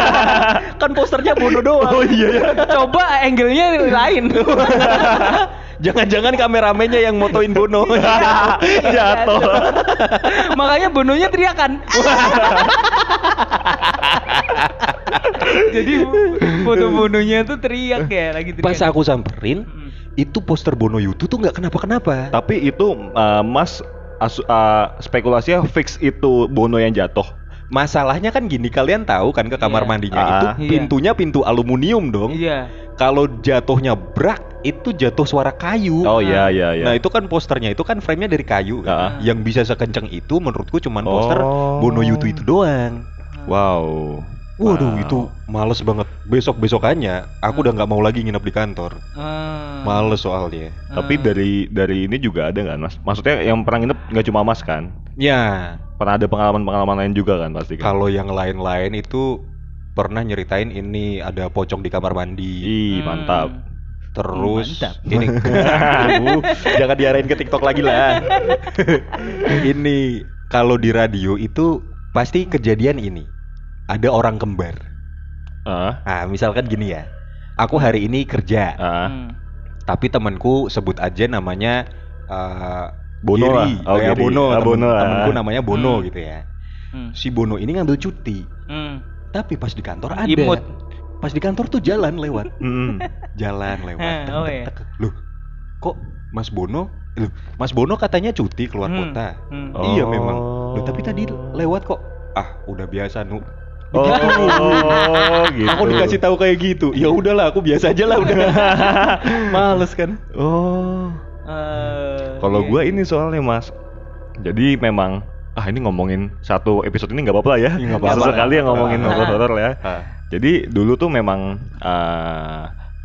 kan posternya Bono doang. Oh iya ya. Coba angle-nya lain. Jangan-jangan kameramennya yang motoin Bono. Jatuh. Makanya Bononya teriakan. Jadi foto Bononya tuh teriak ya lagi teriak. Pas aku samperin, Hmm. itu poster Bono Yutu tuh nggak kenapa-kenapa. Tapi itu uh, Mas asu- uh, spekulasinya fix itu Bono yang jatuh. Masalahnya kan gini, kalian tahu kan ke kamar Iya. mandinya Ah. itu Iya. pintunya pintu aluminium dong. Iya. Kalau jatuhnya brak, itu jatuh suara kayu. Oh iya iya iya. Nah itu kan posternya itu kan frame-nya dari kayu. Ah. Yang bisa sekencang itu menurutku cuman poster Oh. Bono Yutu itu doang. Wow. Waduh Wow. itu males banget. Besok besokannya aku udah nggak mau lagi nginep di kantor. Hmm. Males soalnya. Tapi Hmm. dari dari ini juga ada nggak mas? Maksudnya yang pernah nginep nggak cuma mas kan? Ya Pernah ada pengalaman-pengalaman lain juga kan pasti kan? kalau yang lain-lain itu pernah nyeritain ini ada pocong di kamar mandi. Ih Hmm. mantap. Terus Mantap. ini Aduh, jangan diarahin ke TikTok lagi lah. ini kalau di radio itu pasti kejadian ini. Ada orang kembar. Ah, Nah, misalkan gini ya. Aku hari ini kerja, ah. Hmm. tapi temanku sebut aja namanya eh, Bono lah. Giri. Oh, Kayak Giri. Bono, Ah, temen- Bono lah. temenku namanya Bono Hmm. gitu ya. Hmm. Si Bono ini ngambil cuti, Hmm. tapi pas di kantor ada. Imut. Pas di kantor tuh jalan lewat. Mm. jalan lewat. Tek, oh tek, iya. tek. Loh, kok Mas Bono? Loh, Mas Bono katanya cuti keluar Hmm. kota. Hmm. Oh. Iya memang. Loh, tapi tadi lewat kok. Ah, udah biasa nu. Oh, gitu. Aku dikasih tahu kayak gitu. Ya udahlah, aku biasa aja lah udah. Males kan. Oh. Eh, Kalau iya. gua ini soalnya mas. Jadi memang ah ini ngomongin satu episode ini nggak apa-apa lah ya. Nggak apa-apa. Sesekali yang ngomongin Ah. horor-horor ya. Ah. Jadi dulu tuh memang eh,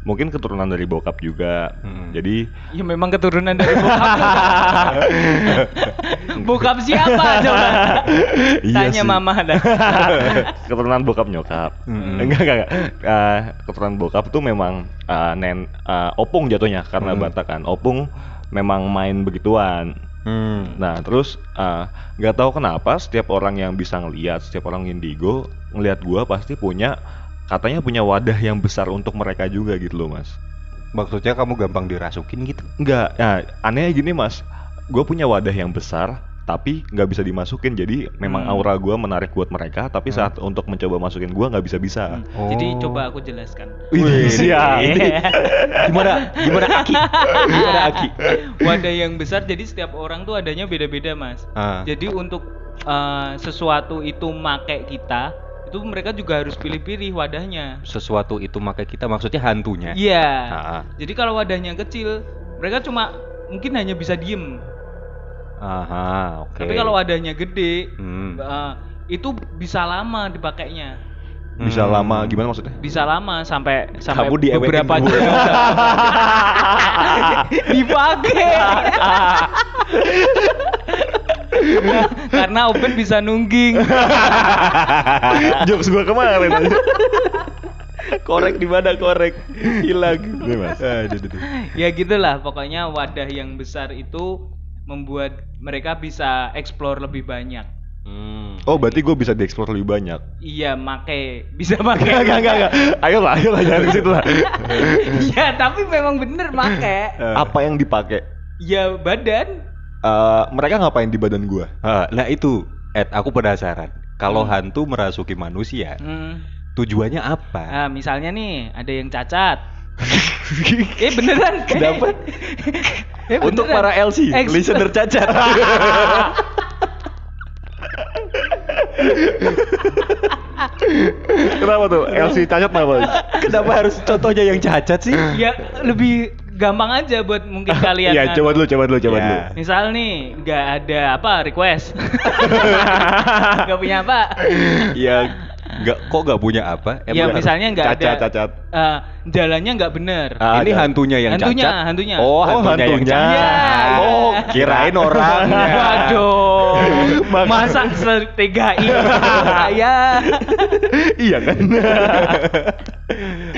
mungkin keturunan dari bokap juga. Hmm. Jadi Ya memang keturunan dari bokap. bokap siapa coba? Iya Tanya sih. mama dah. keturunan bokap nyokap. Mm-mm. Enggak enggak. enggak. Eh, keturunan bokap tuh memang eh, nen eh, opung jatuhnya karena Mm. Batak kan. Opung memang main begituan. Hmm. Nah terus eh, nggak tahu kenapa setiap orang yang bisa ngelihat, setiap orang indigo ngelihat gua pasti punya katanya punya wadah yang besar untuk mereka juga gitu loh mas. Maksudnya kamu gampang dirasukin gitu? Enggak, nah, anehnya gini mas, gue punya wadah yang besar, tapi nggak bisa dimasukin jadi memang Hmm. aura gua menarik buat mereka tapi saat untuk mencoba masukin gua nggak bisa bisa Hmm. Jadi Oh. coba aku jelaskan. Wih, siap. gimana gimana Aki gimana Aki Wadah yang besar jadi setiap orang tuh adanya beda-beda, Mas. Ah. Jadi untuk eh, sesuatu itu make kita, itu mereka juga harus pilih-pilih wadahnya. sesuatu itu maka kita maksudnya hantunya Iya. Ah. Jadi kalau wadahnya kecil, mereka cuma mungkin hanya bisa diem. aha oke Tapi kalau wadahnya gede, Hmm. eh, itu bisa lama dipakainya. bisa Hmm. lama gimana maksudnya Bisa lama sampai sampai Kamu beberapa jam. Dipakai. Karena Open bisa nungging. jokes gua kemarin aja. korek di mana korek hilang Iya, Mas. Aduh. ya gitulah pokoknya wadah yang besar itu membuat mereka bisa explore lebih banyak. Hmm. oh berarti gua bisa dieksplor lebih banyak Iya, make bisa Enggak, make. enggak, enggak, enggak. Ayolah, ayolah jangan ke situ lah. Iya, tapi memang bener make. Eh. Apa yang dipakai? Ya badan. Eh, mereka ngapain di badan gua? Ah, nah itu Ed aku penasaran kalau Hmm. hantu merasuki manusia Hmm. tujuannya apa Nah, misalnya nih ada yang cacat. eh beneran? Kenapa? eh, untuk beneran. para LC Ex- listener cacat Kenapa tuh? LC cacat kenapa? kenapa harus contohnya yang cacat sih ya lebih gampang aja buat mungkin kalian. Iya, kan. coba dulu, coba dulu, coba Ya. dulu. Misal nih nggak ada apa request, nggak punya apa? ya nggak kok nggak punya apa Ya Emang- misalnya nggak ada Cacat, eh, jalannya nggak bener. Ah, ini ada. hantunya yang Hantunya, cacat hantunya. oh Oh, hantunya, yang hantunya. cacat Iya, oh iya. kirain orangnya Waduh, masa setega ini saya? iya kan?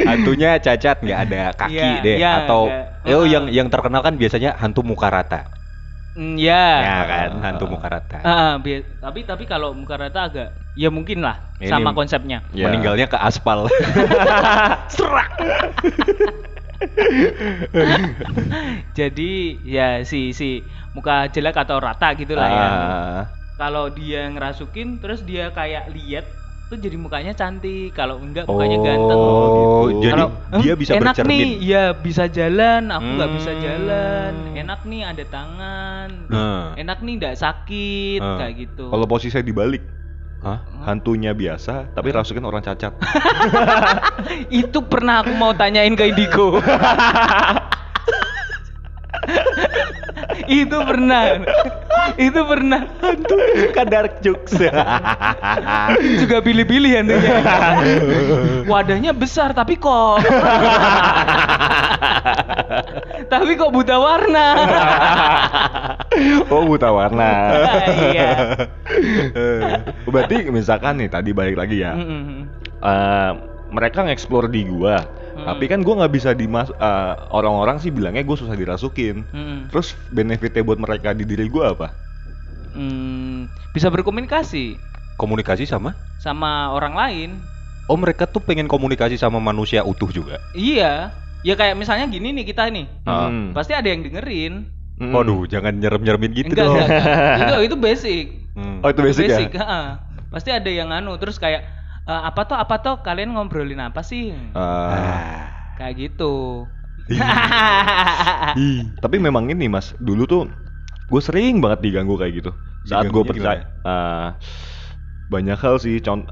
hantunya cacat nggak ada kaki Iya, deh iya, atau nggak. oh yang yang terkenal kan biasanya hantu muka rata Mm, ya. ya kan hantu muka rata Ah, bi- tapi tapi kalau muka rata agak ya mungkin lah Ini- sama konsepnya. Ya. meninggalnya ke aspal Serak. Jadi ya si si muka jelek atau rata gitu lah ya. Ah. Kalau dia ngerasukin terus dia kayak lihat tuh jadi mukanya cantik. Kalau enggak mukanya Oh, ganteng. gitu. Jadi Kalau, dia "Eh, bisa enak bercermin." nih, ya bisa jalan. Aku nggak bisa Hmm. jalan. Enak nih ada tangan. Nah. Enak nih nggak sakit Ah. kayak gitu. Kalau posisinya dibalik, Hah? hantunya biasa, tapi rasukin orang cacat. Itu pernah aku mau tanyain ke Indigo. itu pernah. itu pernah. kan dark jokes Juga pilih-pilih hantunya. Wadahnya besar tapi kok Tapi kok buta warna. oh, buta warna. Iya. Berarti misalkan nih tadi balik lagi ya. Mm-mm. Eh, mereka nge-explore di gua. Hmm. Tapi kan gua nggak bisa dimas eh, orang-orang sih bilangnya gua susah dirasukin. Mm-mm. Terus benefitnya buat mereka di diri gua apa? Hmm, bisa berkomunikasi komunikasi sama sama orang lain. oh mereka tuh pengen komunikasi sama manusia utuh juga Iya. Ya kayak misalnya gini nih kita nih. Ah. Hmm. Pasti ada yang dengerin. Mm. waduh jangan nyerem nyeremin gitu enggak, dong enggak, enggak. Itu itu basic. Hmm. Oh itu basic, ya? heeh. Pasti ada yang anu terus kayak "Eh, apa toh apa toh kalian ngobrolin apa sih? Ah. Kayak gitu. Ih. Tapi memang ini mas, dulu tuh gue sering banget diganggu kayak gitu. Saat gue percaya ah, banyak hal sih. Con,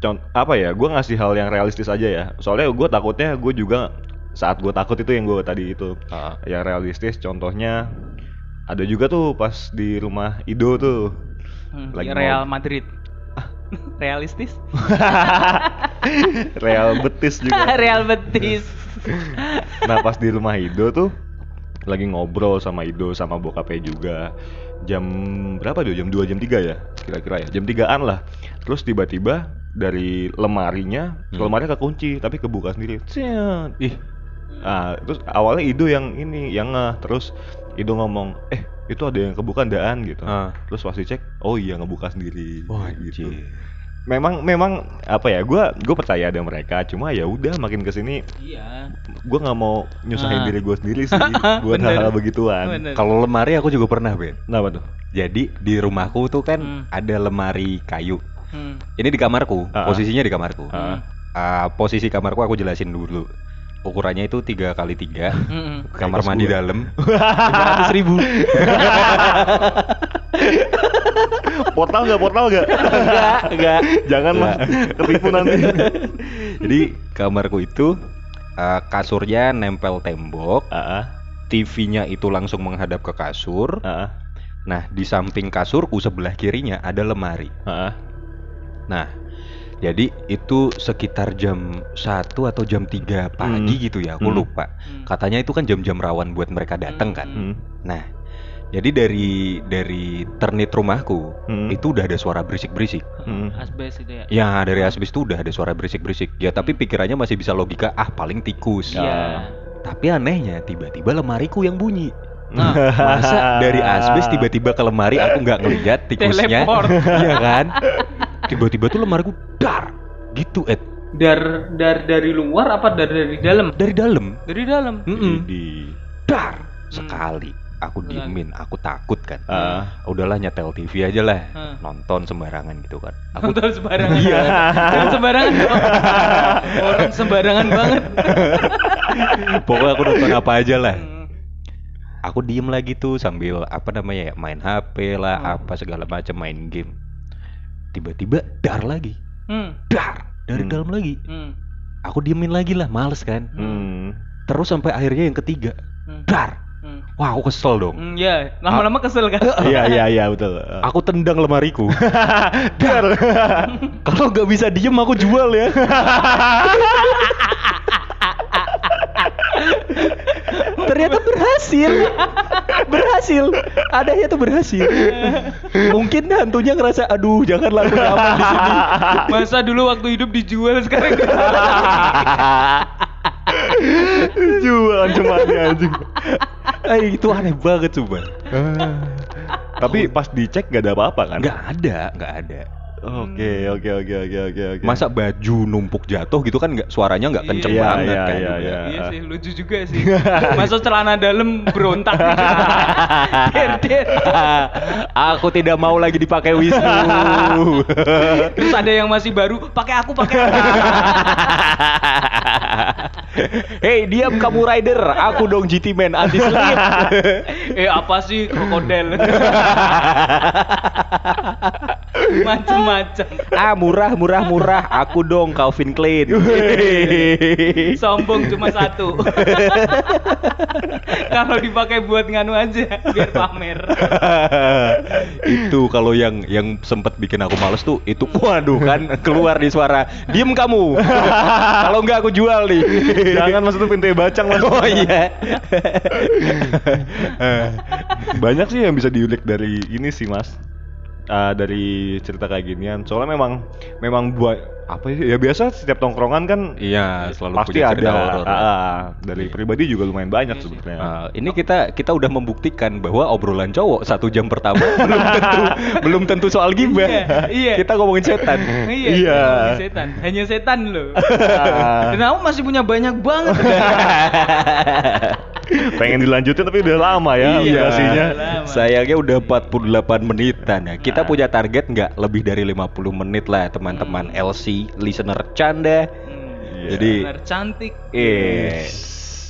con apa ya? Gue ngasih hal yang realistis aja ya. Soalnya gue takutnya gue juga saat gue takut itu yang gue tadi itu Ah. yang realistis. Contohnya ada juga tuh pas di rumah Ido tuh. Hmm, Lagi Real mau- Madrid. Realistis? Real Betis juga. Real Betis. Nah pas di rumah Ido tuh lagi ngobrol sama Ido sama bokapnya juga jam berapa tuh jam 2 jam 3 ya kira-kira ya jam 3an lah terus tiba-tiba dari lemarinya Hmm. lemarinya kekunci tapi kebuka sendiri Cet. ih nah terus awalnya Ido yang ini yang terus Ido ngomong eh itu ada yang kebuka daan gitu Ah. terus pasti cek oh iya ngebuka sendiri wah gitu anjir memang memang apa ya gue gue percaya ada mereka cuma ya udah makin ke sini Iya. gue nggak mau nyusahin Ah. diri gue sendiri sih buat hal-hal begituan. Kalau lemari aku juga pernah, Ben. kenapa tuh Jadi di rumahku tuh kan Hmm. ada lemari kayu. Hmm. Ini di kamarku, Ah. posisinya di kamarku. Ah. Ah, posisi kamarku aku jelasin dulu. Ukurannya itu tiga kali tiga. Kamar mandi dalam. Lima ratus ribu. portal nggak portal nggak enggak, enggak. jangan mas Enggak. ketipu nanti Jadi kamarku itu eh, kasurnya nempel tembok, ah ah, TV-nya itu langsung menghadap ke kasur. ah Nah, di samping kasurku sebelah kirinya ada lemari. ah, ah. Nah, jadi itu sekitar jam 1 atau jam 3 pagi Hmm. gitu ya, aku Hmm. lupa. Hmm. Katanya itu kan jam-jam rawan buat mereka datang kan. Hmm. Hmm. Nah, jadi dari dari ternit rumahku Hmm. itu udah ada suara berisik-berisik. Hmm. Asbes itu ya. Ya, dari asbes itu udah ada suara berisik-berisik. Ya, tapi pikirannya masih bisa logika, ah paling tikus. Iya. Tapi anehnya tiba-tiba lemariku yang bunyi. Nah, Masa dari asbes tiba-tiba ke lemari aku nggak ngeliat tikusnya, Teleport. Iya kan? Tiba-tiba tuh lemariku dar, gitu Ed, Dar dar dari luar apa dar dari dalam? dari dalam, Dari dalam. Mm-mm. di dar Hmm. sekali. Aku diemin, aku takut kan. ah Udahlah nyetel TV aja lah, Hmm. nonton sembarangan gitu kan. Aku Nonton sembarangan. Iya. Jangan sembarangan. Orang sembarangan banget. pokoknya aku nonton apa aja lah. Hmm. Aku diem lagi tuh sambil apa namanya ya main HP lah, Hmm. apa segala macam main game. Tiba-tiba dar lagi, Hmm. dar dari Hmm. dalam lagi. Hmm. Aku diemin lagi lah, males kan. hmm. Terus sampai akhirnya yang ketiga, Hmm. dar. Hmm. Wah, aku kesel dong. Hmm, ya, lama-lama kesel kan? iya iya iya betul Aku tendang lemariku. dar Kalau nggak bisa diem aku jual ya. Ternyata berhasil. Berhasil. Adanya tuh berhasil. Mungkin hantunya ngerasa aduh janganlah aku di sini. Masa dulu waktu hidup dijual sekarang jualan cuma anjing Eh, itu aneh banget coba. tapi pas dicek gak ada apa-apa kan Nggak ada, nggak ada. Oke oke oke oke oke oke Masa baju numpuk jatuh gitu kan nggak suaranya nggak kenceng Iya, banget iya, kan iya, iya. Iya sih, lucu juga sih. Masa celana dalam berontak. Der, der. Aku tidak mau lagi dipakai Wisnu. Terus ada yang masih baru, pakai aku, pakai. Hei, diam kamu rider. Aku dong GT Man anti slip. eh apa sih krokodil? Macem-macem. ah, murah, murah, murah. Aku dong Calvin Klein. Sombong cuma satu. Kalau dipakai buat nganu aja, biar pamer. itu kalau yang yang sempat bikin aku males tuh itu waduh kan keluar di suara diem kamu kalau nggak aku jual nih jangan mas itu pintu bacang mas oh iya banyak sih yang bisa diulik dari ini sih mas Ah, dari cerita kayak ginian. Soalnya memang memang buat apa sih ya biasa setiap tongkrongan kan iya selalu pasti punya ada horor. ah, ah. dari pribadi juga lumayan banyak Iya sih. sebenarnya Ah, ini kita kita udah membuktikan bahwa obrolan cowok satu jam pertama belum tentu belum tentu soal gibah. Iya, iya. Kita ngomongin setan. Iya, Iya. setan. Hanya setan loh. Dan aku masih punya banyak banget. pengen dilanjutin tapi udah lama ya Iya. durasinya. Sayangnya udah 48 menitan ya. Kita Nah. punya target nggak lebih dari 50 menit lah teman-teman Hmm. LC listener canda. Hmm. Jadi- Benar cantik. Eh.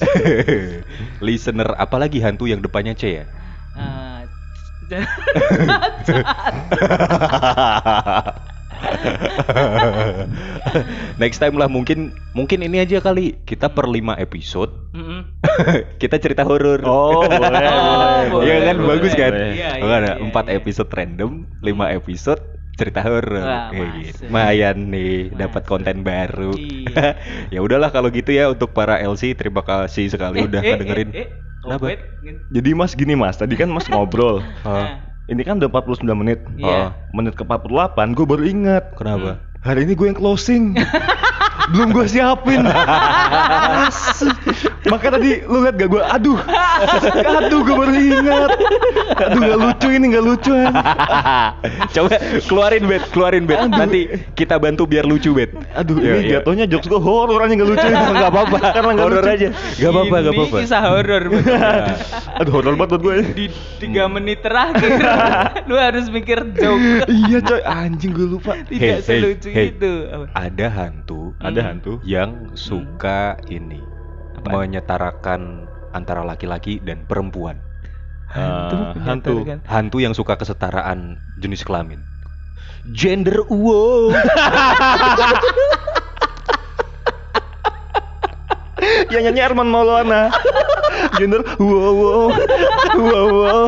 listener apalagi hantu yang depannya C ya? Ah, Next time lah mungkin mungkin ini aja kali kita per 5 episode Mm-mm. kita cerita horor. oh boleh Oh, boleh, Iya kan boleh. bagus kan? Iya, iya, Makanya iya, empat iya. episode random, lima episode cerita horor. Wah, Kayak gitu. Lumayan nih dapat konten baru. Iya. ya udahlah kalau gitu ya untuk para LC terima kasih sekali udah ngedengerin. Eh, eh, Kenapa? Obet. jadi mas gini mas tadi kan mas ngobrol Ah, ini kan udah 49 menit Iya. Oh, menit ke 48 gue baru ingat kenapa? hari ini gue yang closing belum gue siapin. Makanya tadi lu liat gak gue, aduh, aduh gue baru ingat. Aduh gak lucu ini gak lucu. Coba keluarin bet, keluarin bet. Nanti kita bantu biar lucu bet. Aduh Iya, ini iya. jatuhnya jokes gue horor aja gak lucu. Nggak apa-apa, Karena gak horor lucu. aja. Gak apa-apa, gak Ini apa-apa. kisah horor. bener. Aduh horor banget buat gue. Di tiga menit terakhir, lu harus mikir joke. iya coy, anjing gue lupa. Tidak selucu itu. Apa? Ada hantu, Ada Hmm. hantu. yang suka ini Apaan? menyetarakan antara laki-laki dan perempuan. Hantu, Ah, hantu. Hantu yang suka kesetaraan jenis kelamin. Gender wow. Yang nyanyi Arman Maulana. Gender, wow wow, wow wow.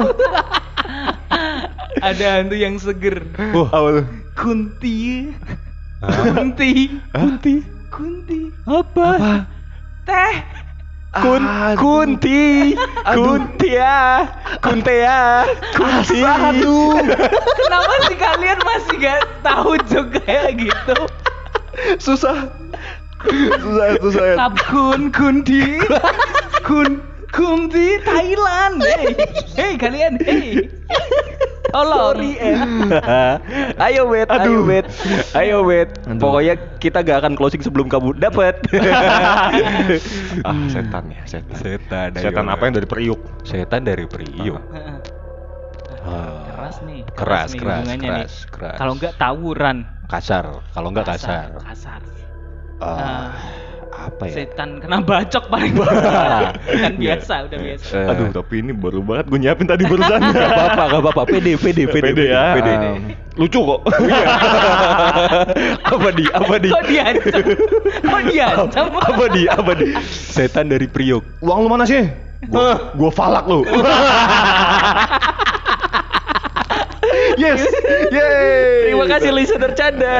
Ada hantu yang seger. Wah, apa tuh? Kunti. Kunti. Kunti. Kunti. Apa? Teh. Kun Aduh. Kunti. Aduh. Kuntia. Kuntea. Kunti. Aduh. Kenapa sih kalian masih gak tahu joke kayak gitu? Susah. Susah, susah. Tap kun kunti. Kun kunti Thailand. Hey, hey kalian. Hey. Tolong. ayo bet, ayo Aduh. bet, ayo bet. Aduh. Pokoknya kita gak akan closing sebelum kamu dapat. Ah, setan ya, setan. Setan. ayo. Setan apa yang dari periuk? Setan dari Priok. Ah, Keras nih. Keras, nih keras, keras, nih. keras. Kalau enggak tawuran. Kasar, kalau enggak kasar. Kasar. Ah, Ah. Apa ya? Setan kena bacok paling kan biasa, udah biasa. Eh, Aduh, tapi ini baru banget gue nyiapin tadi barusan. Gak apa-apa, gak apa-apa. Pede, pede, pede, Pede ya. pede. Ah, Lucu kok. apa di, apa di? Kok diancam? Kok diancam? apa di, apa di? Setan dari Priok. Uang lu mana sih? Gua, gua falak lu. yes. Yeay. Terima kasih listener canda.